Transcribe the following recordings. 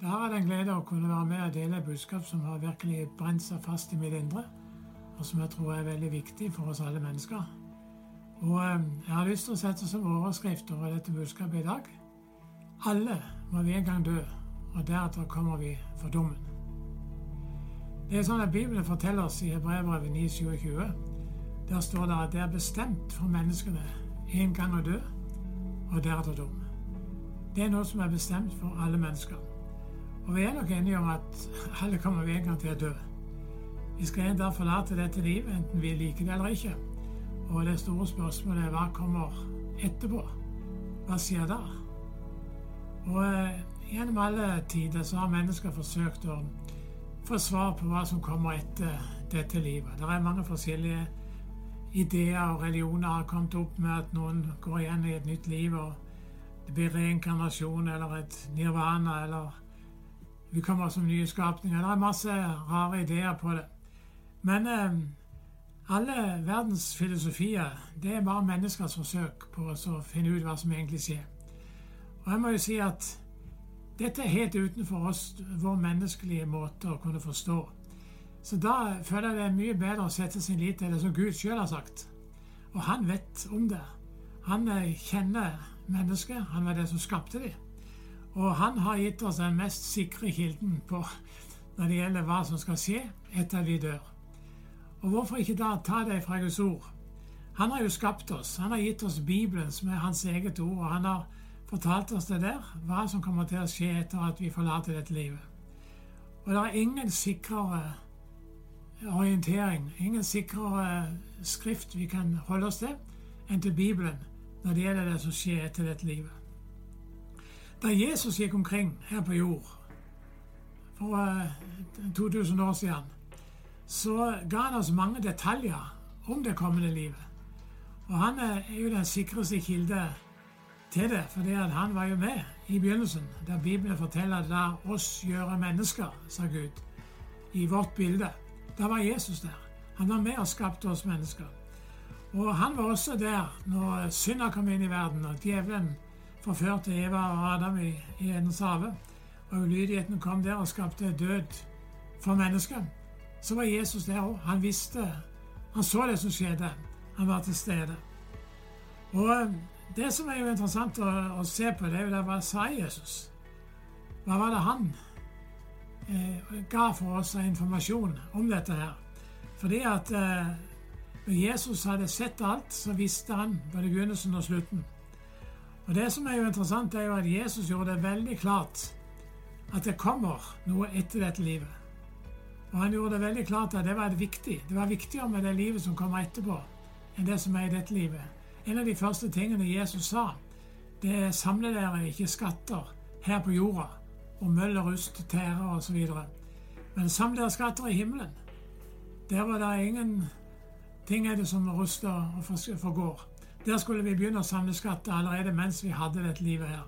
Da har jeg den glede å kunne være med og dele et budskap som har virkelig brent seg fast i mitt indre, og som jeg tror er veldig viktig for oss alle mennesker. Og eh, jeg har lyst til å sette som overskrift over dette budskapet i dag Alle må vi en gang dø, og deretter kommer vi for dommen. Det er sånn at Bibelen forteller oss i Hebrevbrevet 9,27. Der står det at det er bestemt for menneskene en gang å dø, og deretter dom. Det er noe som er bestemt for alle mennesker. Og vi er nok enige om at alle kommer en gang til å dø. Vi skal en dag forlate dette livet, enten vi liker det eller ikke. Og det store spørsmålet er hva kommer etterpå? Hva skjer da? Og eh, gjennom alle tider så har mennesker forsøkt å få svar på hva som kommer etter dette livet. Det er mange forskjellige ideer og religioner har kommet opp med at noen går igjen i et nytt liv, og det blir reinkarnasjon eller et nirvana eller vi kommer som nye skapninger. Det er masse rare ideer på det. Men eh, alle verdens filosofier det er bare menneskers forsøk på å finne ut hva som egentlig skjer. Og jeg må jo si at dette er helt utenfor oss, vår menneskelige måte å kunne forstå. Så da føler jeg det er mye bedre å sette sin lit til det som Gud sjøl har sagt. Og han vet om det. Han eh, kjenner mennesket. Han var det som skapte dem. Og han har gitt oss den mest sikre kilden på når det gjelder hva som skal skje etter vi dør. Og hvorfor ikke da ta det fra Guds ord? Han har jo skapt oss. Han har gitt oss Bibelen, som er hans eget ord. Og han har fortalt oss det der, hva som kommer til å skje etter at vi forlater dette livet. Og det er ingen sikrere orientering, ingen sikrere skrift vi kan holde oss til, enn til Bibelen når det gjelder det som skjer etter dette livet. Da Jesus gikk omkring her på jord for 2000 eh, år siden, så ga han oss mange detaljer om det kommende livet. Og han er jo den sikreste kilde til det, fordi han var jo med i begynnelsen, der Bibelen forteller at 'la oss gjøre mennesker', sa Gud, i vårt bilde. Da var Jesus der. Han var med og skapte oss mennesker. Og han var også der når synda kom inn i verden, og djevelen forførte Eva og Adam i, Edens hage, og ulydigheten kom der og skapte død for mennesket, så var Jesus der òg. Han visste Han så det som skjedde. Han var til stede. Og eh, det som er jo interessant å, å se på, det er jo hva sa Jesus? Hva var det han eh, ga for oss av informasjon om dette her? Fordi at eh, når Jesus hadde sett alt, så visste han både begynnelsen og slutten. Og Det som er jo interessant, er jo at Jesus gjorde det veldig klart at det kommer noe etter dette livet. Og han gjorde det veldig klart at det var viktig. Det var viktigere med det livet som kommer etterpå, enn det som er i dette livet. En av de første tingene Jesus sa, det er 'samle dere ikke skatter her på jorda', og møll og rust, tære osv. Men samle dere skatter i himmelen. Der var det ingenting er det som ruster og forgår. Der skulle vi begynne å samle skatter allerede mens vi hadde dette livet her.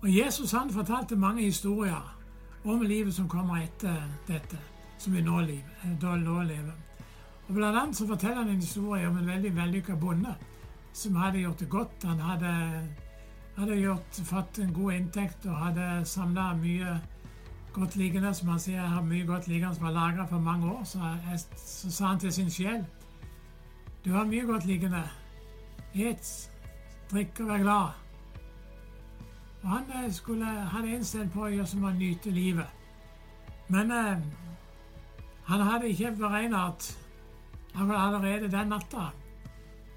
Og Jesus han fortalte mange historier om livet som kommer etter dette, som vi nå lever. Og Blant annet så forteller han en historie om en veldig vellykka bonde som hadde gjort det godt. Han hadde, hadde gjort, fått en god inntekt og hadde samla mye godt liggende, som han sier, har mye godt liggende som var lagra for mange år. Så, så sa han til sin sjel du har mye godt liggende. Et, drikk og vær glad. Og han eh, skulle, hadde innstilt på å gjøre som å nyte livet. Men eh, han hadde ikke beregna at allerede den natta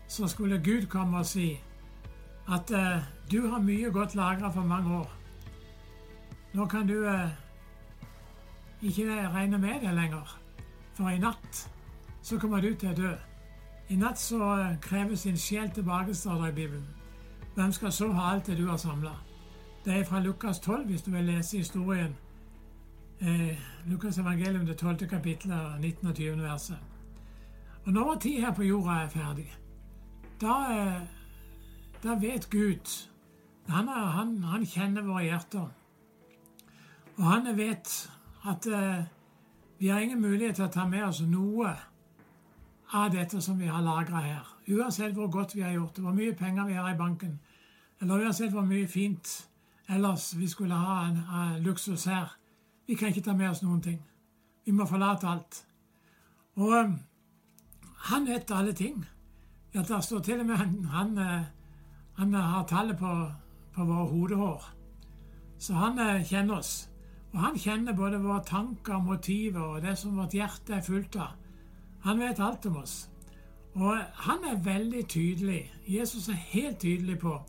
så skulle Gud komme og si at eh, du har mye godt lagra for mange år. Nå kan du eh, ikke regne med det lenger, for i natt så kommer du til å dø. I natt så krever kreves din sjel tilbake, står det i Bibelen. Hvem skal så ha alt det du har samla? Det er fra Lukas 12, hvis du vil lese historien. Eh, Lukas evangelium, det 12. kapittelet, 19. og 20. verset. Og når vår tid her på jorda er ferdig, da, eh, da vet Gud han, er, han, han, kjenner våre hjerter. Og han vet at eh, vi har ingen mulighet til å ta med oss noe av dette som vi har lagra her. Uansett hvor godt vi har gjort det, hvor mye penger vi har i banken, eller uansett hvor mye fint ellers vi skulle ha en, en luksus her. Vi kan ikke ta med oss noen ting. Vi må forlate alt. Og um, han vet alle ting. Ja, der står til og med han, han, eh, han har tallet på, på våre hodehår. Så han eh, kjenner oss. Og han kjenner både våre tanker, motiver og det som vårt hjerte er fullt av. Han vet alt om oss. Og han er veldig tydelig. Jesus er helt tydelig på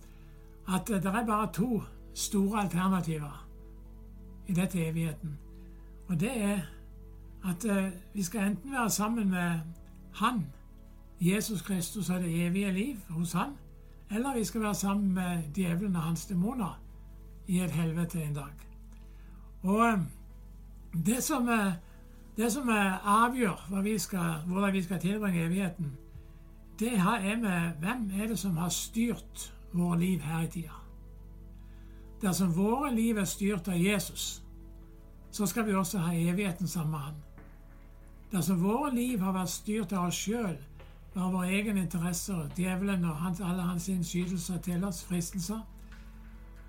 at det er bare to store alternativer i dette evigheten. Og det er at eh, vi skal enten være sammen med Han, Jesus Kristus og det evige liv hos Han, eller vi skal være sammen med djevelen og hans dæmoner i et helvete en dag. Og eh, det som, det som avgjør vi skal, hvordan vi skal tilbringe evigheten, det er med hvem er det som har styrt våre liv her i tida. Dersom våre liv er styrt av Jesus, så skal vi også ha evigheten sammen med Han. Dersom våre liv har vært styrt av oss sjøl, av våre egne interesser, djevelen og hans, alle hans innskytelser til oss, fristelser,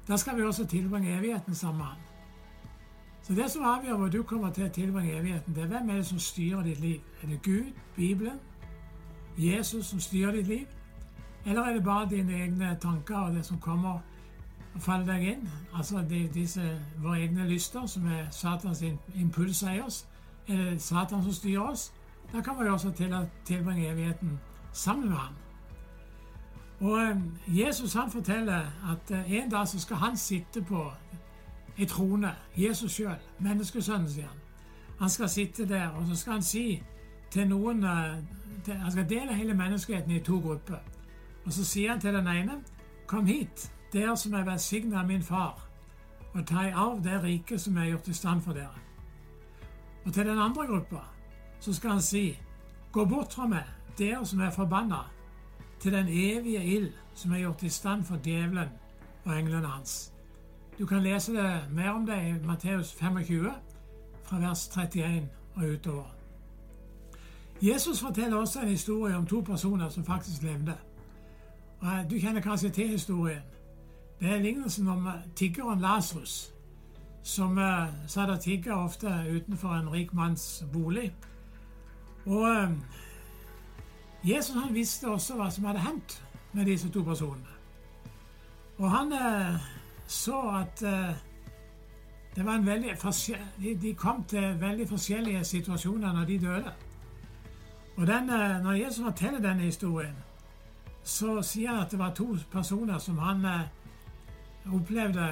da skal vi også tilbringe evigheten sammen med Han. Så det som avgjør hvor du kommer til å tilbringe evigheten, det er hvem er det som styrer ditt liv. Er det Gud, Bibelen, Jesus som styrer ditt liv? Eller er det bare dine egne tanker og det som kommer og faller deg inn? Altså disse våre egne lyster, som er Satans impulser i oss. Er det Satan som styrer oss? Da kan vi også til å tilbringe evigheten sammen med ham. Og eh, Jesus han forteller at eh, en dag så skal han sitte på ei trone, Jesus sjøl, menneskesønnen, sier han. Han skal sitte der, og så skal han si til noen til, Han skal dele hele menneskeheten i to grupper. Og så sier han til den ene, kom hit, dere som er velsigna av min far, og ta i arv det riket som er gjort i stand for dere. Og til den andre gruppa så skal han si, gå bort fra meg, dere som er forbanna, til den evige ild som er gjort i stand for djevelen og englene hans. Du kan lese det mer om det i Matteus 25, fra vers 31 og utover. Jesus forteller også en historie om to personer som faktisk levde. Og Du kjenner kanskje til historien. Det er lignelsen om tiggeren Lasrus, som uh, satt og tigga ofte utenfor en rik manns bolig. Og uh, Jesus han visste også hva som hadde hendt med disse to personene. Og han uh, så at det var en veldig de, de kom til veldig forskjellige situasjoner når de døde. Og den, Når Jesus forteller denne historien, så sier han at det var to personer som han eh, opplevde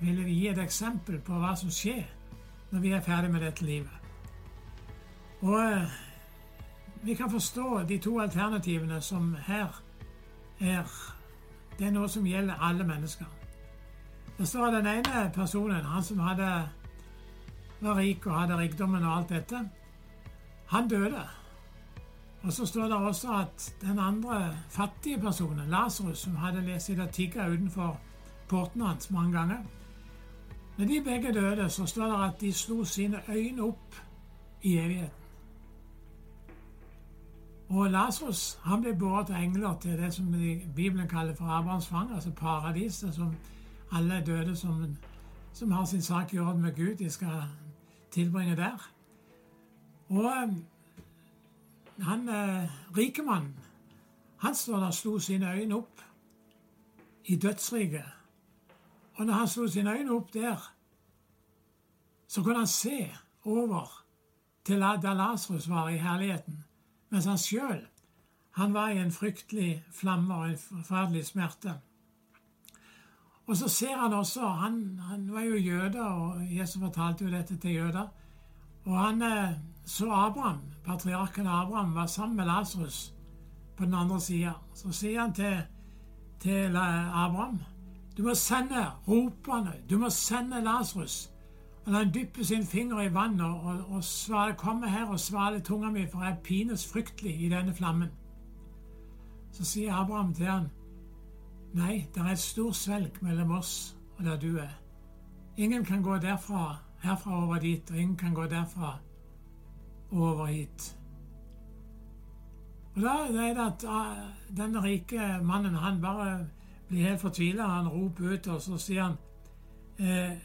ville gi et eksempel på hva som skjer når vi er ferdig med dette livet. Og eh, vi kan forstå de to alternativene som her er Det er noe som gjelder alle mennesker. Det står den ene personen, han som hadde, var rik og hadde rikdommen og alt dette, han døde. Og så står det også at den andre fattige personen, Lasarus, som hadde sittet og tigga utenfor porten hans mange ganger Når de begge døde, så står det at de slo sine øyne opp i evigheten. Og Lasarus ble båret av engler til det som Bibelen kaller for Abrahams fang, altså paradiset, som alle døde som, som har sin sak i orden med Gud, de skal tilbringe der. Og han eh, rike mannen, han står der og slo sine øyne opp i dødsriket. Og når han slo sine øyne opp der, så kunne han se over til da Lasarus var i herligheten, mens han sjøl han var i en fryktelig flamme og en forferdelig smerte. Og så ser han også Han, han var jo jøde, og Jesus fortalte jo dette til jøder. Og han eh, så Abraham, patriarken Abraham, var sammen med Lasarus på den andre sida. Så sier han til, til Abraham du må sende, roper han, du må sende Lasarus. Og han dypper sin finger i vannet og, og, og kommer her og svaler tunga mi, for jeg pines fryktelig i denne flammen. Så sier Abraham til han, nei, det er et stort svelg mellom oss og der du er. Ingen kan gå derfra, herfra over dit, og ingen kan gå derfra over hit. Og Da er det at ah, denne rike mannen han bare blir helt fortvila. Han roper ut, og så sier han eh,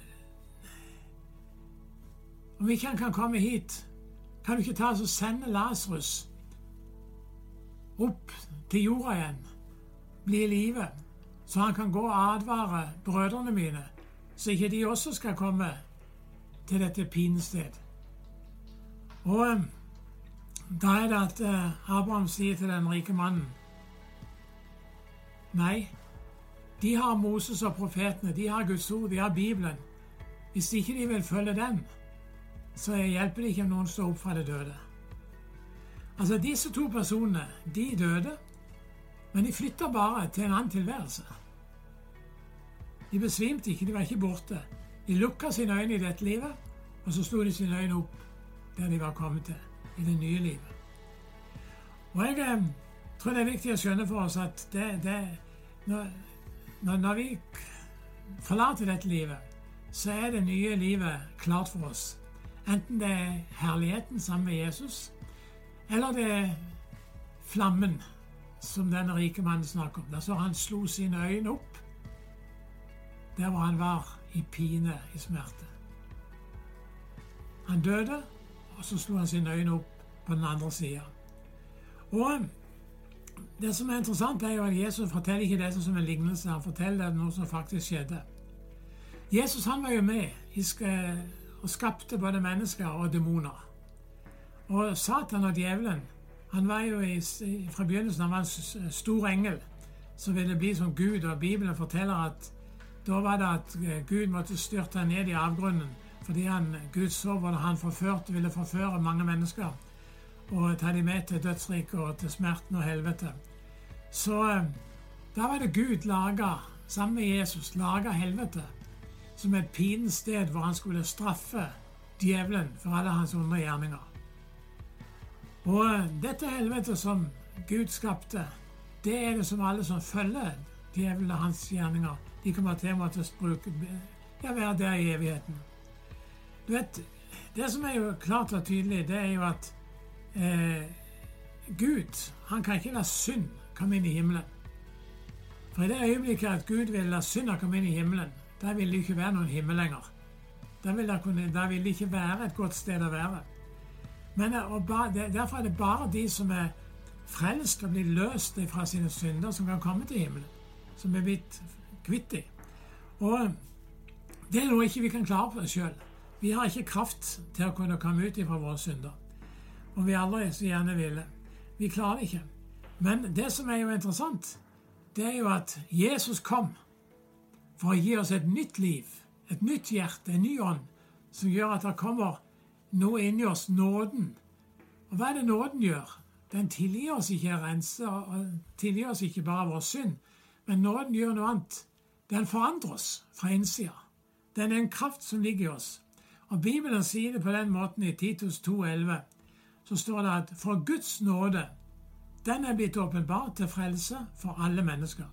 Om ikke han kan komme hit, kan du ikke ta oss og sende Lasrus opp til jorda igjen, bli i live, så han kan gå og advare brødrene mine, så ikke de også skal komme til dette pinested. Og da er det at eh, Abraham sier til den rike mannen Nei, de har Moses og profetene, de har Guds ord, de har Bibelen. Hvis ikke de vil følge dem, så hjelper det ikke om noen står opp fra det døde. Altså, Disse to personene de døde, men de flytter bare til en annen tilværelse. De besvimte ikke, de var ikke borte. De lukka sine øyne i dette livet, og så slo de sine øyne opp der de var kommet til, i det nye livet. Og Jeg tror det er viktig å skjønne for oss at det, det når, når, vi forlater dette livet, så er det nye livet klart for oss. Enten det er herligheten sammen med Jesus, eller det er flammen som denne rike mannen snakker om. Der så han slo sine øyne opp der hvor han var i pine, i smerte. Han døde, og så slo han sine øyne opp på den andre sida. Og det som er interessant, er jo at Jesus forteller ikke det som en lignelse, han forteller noe som faktisk skjedde. Jesus han var jo med og skapte både mennesker og demoner. Og Satan og djevelen han var jo i, fra begynnelsen han var en stor engel som ville bli som Gud, og Bibelen forteller at da var det at eh, Gud måtte styrte ned i avgrunnen fordi han, Gud så hvordan han forførte, ville forføre mange mennesker og ta dem med til dødsriket og til smerten og helvete. Så eh, da var det Gud laga, sammen med Jesus, laga helvete som et pinens sted hvor han skulle straffe djevelen for alle hans onde gjerninger. Og eh, dette helvetet som Gud skapte, det er det som alle som følger djevelen og hans gjerninger, de kommer å bruke, ja, være der i evigheten. Du vet, Det som er jo klart og tydelig, det er jo at eh, Gud han kan ikke la synd komme inn i himmelen. For i det øyeblikket at Gud vil la synda komme inn i himmelen, da vil det ikke være noen himmel lenger. Da vil, det, det ikke være et godt sted å være. Men eh, Derfor er det bare de som er frelst og blir løst fra sine synder, som kan komme til himmelen. Som er blitt kvitt dem. Og eh, det er noe ikke vi kan klare på oss sjøl. Vi har ikke kraft til å kunne komme ut fra våre synder. Om vi aldri så gjerne ville. Vi klarer det ikke. Men det som er jo interessant, det er jo at Jesus kom for å gi oss et nytt liv, et nytt hjerte, en ny ånd, som gjør at det kommer noe inni oss, nåden. Og hva er det nåden gjør? Den tilgir oss ikke rense, og tilgir oss ikke bare vår synd, men nåden gjør noe annet. Den forandrer oss fra innsida. Den er en kraft som ligger i oss. Og Bibelen sier det på den måten i Titus 2,11. Så står det at for Guds nåde den er blitt åpenbart til frelse for alle mennesker.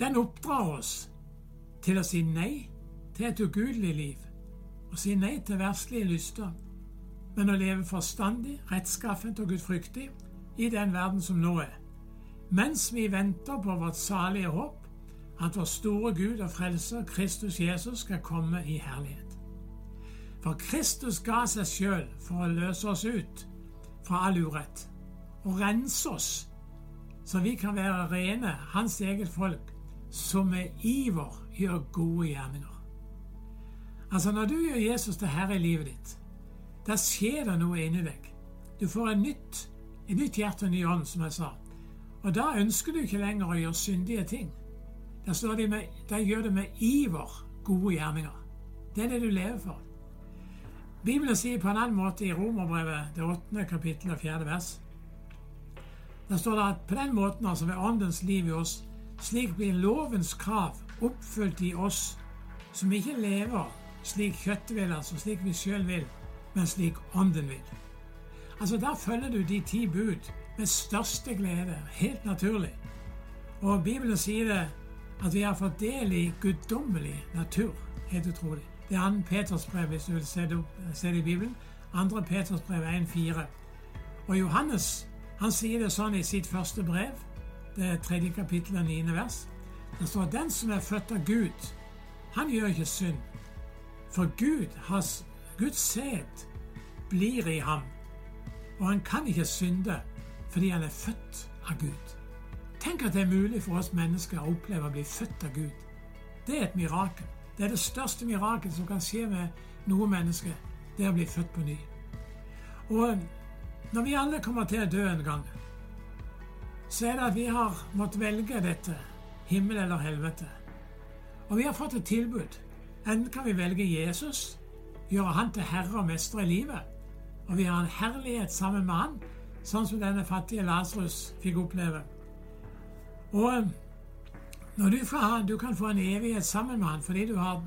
Den oppdrar oss til å si nei til et ugudelig liv, og si nei til verslige lyster, men å leve forstandig, rettskaffent og gudfryktig i den verden som nå er, mens vi venter på vårt salige håp, at vår store Gud og frelser, Kristus Jesus, skal komme i herlighet. For Kristus ga seg sjøl for å løse oss ut fra all urett og rense oss, så vi kan være rene, hans eget folk, som med iver gjør gode gjerninger. Altså, når du gjør Jesus til herre i livet ditt, da skjer det noe inni deg. Du får et nytt, nytt hjerte og en ny ånd, som jeg sa. Og da ønsker du ikke lenger å gjøre syndige ting. Da, de med, de gjør det med iver gode gjerninger. Det er det du lever for. Bibelen sier på en annen måte i Romerbrevet, det åttende kapittel og fjerde vers der står det at på den måten, altså ved Åndens liv i oss, slik blir lovens krav oppfylt i oss som ikke lever slik kjøttet vil, altså slik vi sjøl vil, men slik Ånden vil. Altså Der følger du de ti bud med største glede, helt naturlig. Og Bibelen sier det at vi har fått del i guddommelig natur. Helt utrolig. Det er 2. Peters brev, hvis du vil se det, se det i Bibelen. 2. Peters brev 1,4. Og Johannes han sier det sånn i sitt første brev, det tredje kapittel og niende vers. Det står at den som er født av Gud, han gjør ikke synd. For Gud, has, Guds sæd blir i ham, og han kan ikke synde fordi han er født av Gud. Tenk at det er mulig for oss mennesker å oppleve å bli født av Gud. Det er et mirakel. Det er det største mirakel som kan skje med noe menneske. Det å bli født på ny. Og når vi alle kommer til å dø en gang, så er det at vi har måttet velge dette, himmel eller helvete. Og vi har fått et tilbud. Enten kan vi velge Jesus, gjøre han til herre og mester i livet, og vi har en herlighet sammen med han, sånn som denne fattige Lasarus fikk oppleve. Og eh, når du, han, du, kan få en evighet sammen med han fordi du har,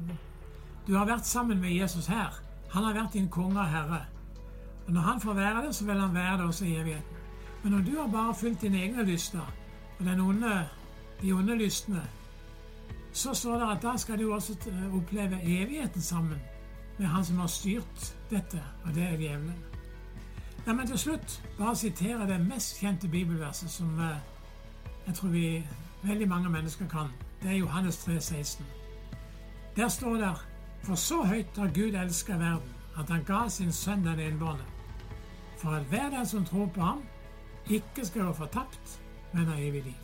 du har vært sammen med Jesus her. Han har vært din konge og herre. Og Når han får være det, så vil han være det også i evigheten. Men når du har bare fulgt dine egne lyster og onde, de onde lystene, så står det at da skal du også oppleve evigheten sammen med han som har styrt dette, og det er djevelen. La meg til slutt bare sitere det mest kjente bibelverset som eh, jeg tror vi veldig mange mennesker kan. Det er Johannes 3, 16. Der står det For så høyt har Gud elska verden, at han ga sin sønn den enbårne, for at hver den som tror på ham, ikke skal gå fortapt, men ha evig liv.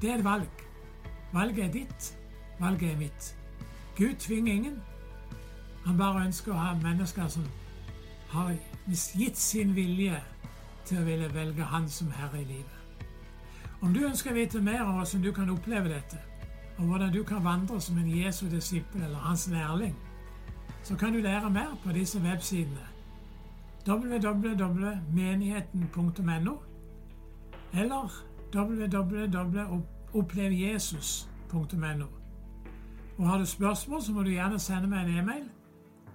Det er et valg. Valget er ditt, valget er mitt. Gud tvinger ingen. Han bare ønsker å ha mennesker som har gitt sin vilje til å ville velge Han som Herre i livet. Om du ønsker å vite mer om hvordan du kan oppleve dette, og hvordan du kan vandre som en Jesu disippel eller hans lærling, så kan du lære mer på disse websidene www.menigheten.no eller www.opplevjesus.no. Og Har du spørsmål, så må du gjerne sende meg en e-mail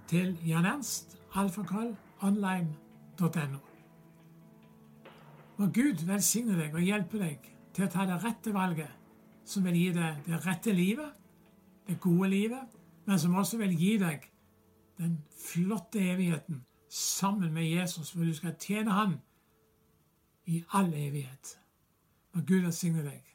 til janernst.alfakrøllonline.no. Må Gud velsigne deg og hjelpe deg til å ta det rette valget, som vil gi deg det rette livet, det gode livet, men som også vil gi deg den flotte evigheten sammen med Jesus, hvor du skal tjene Han i all evighet. Og Gud velsigne deg.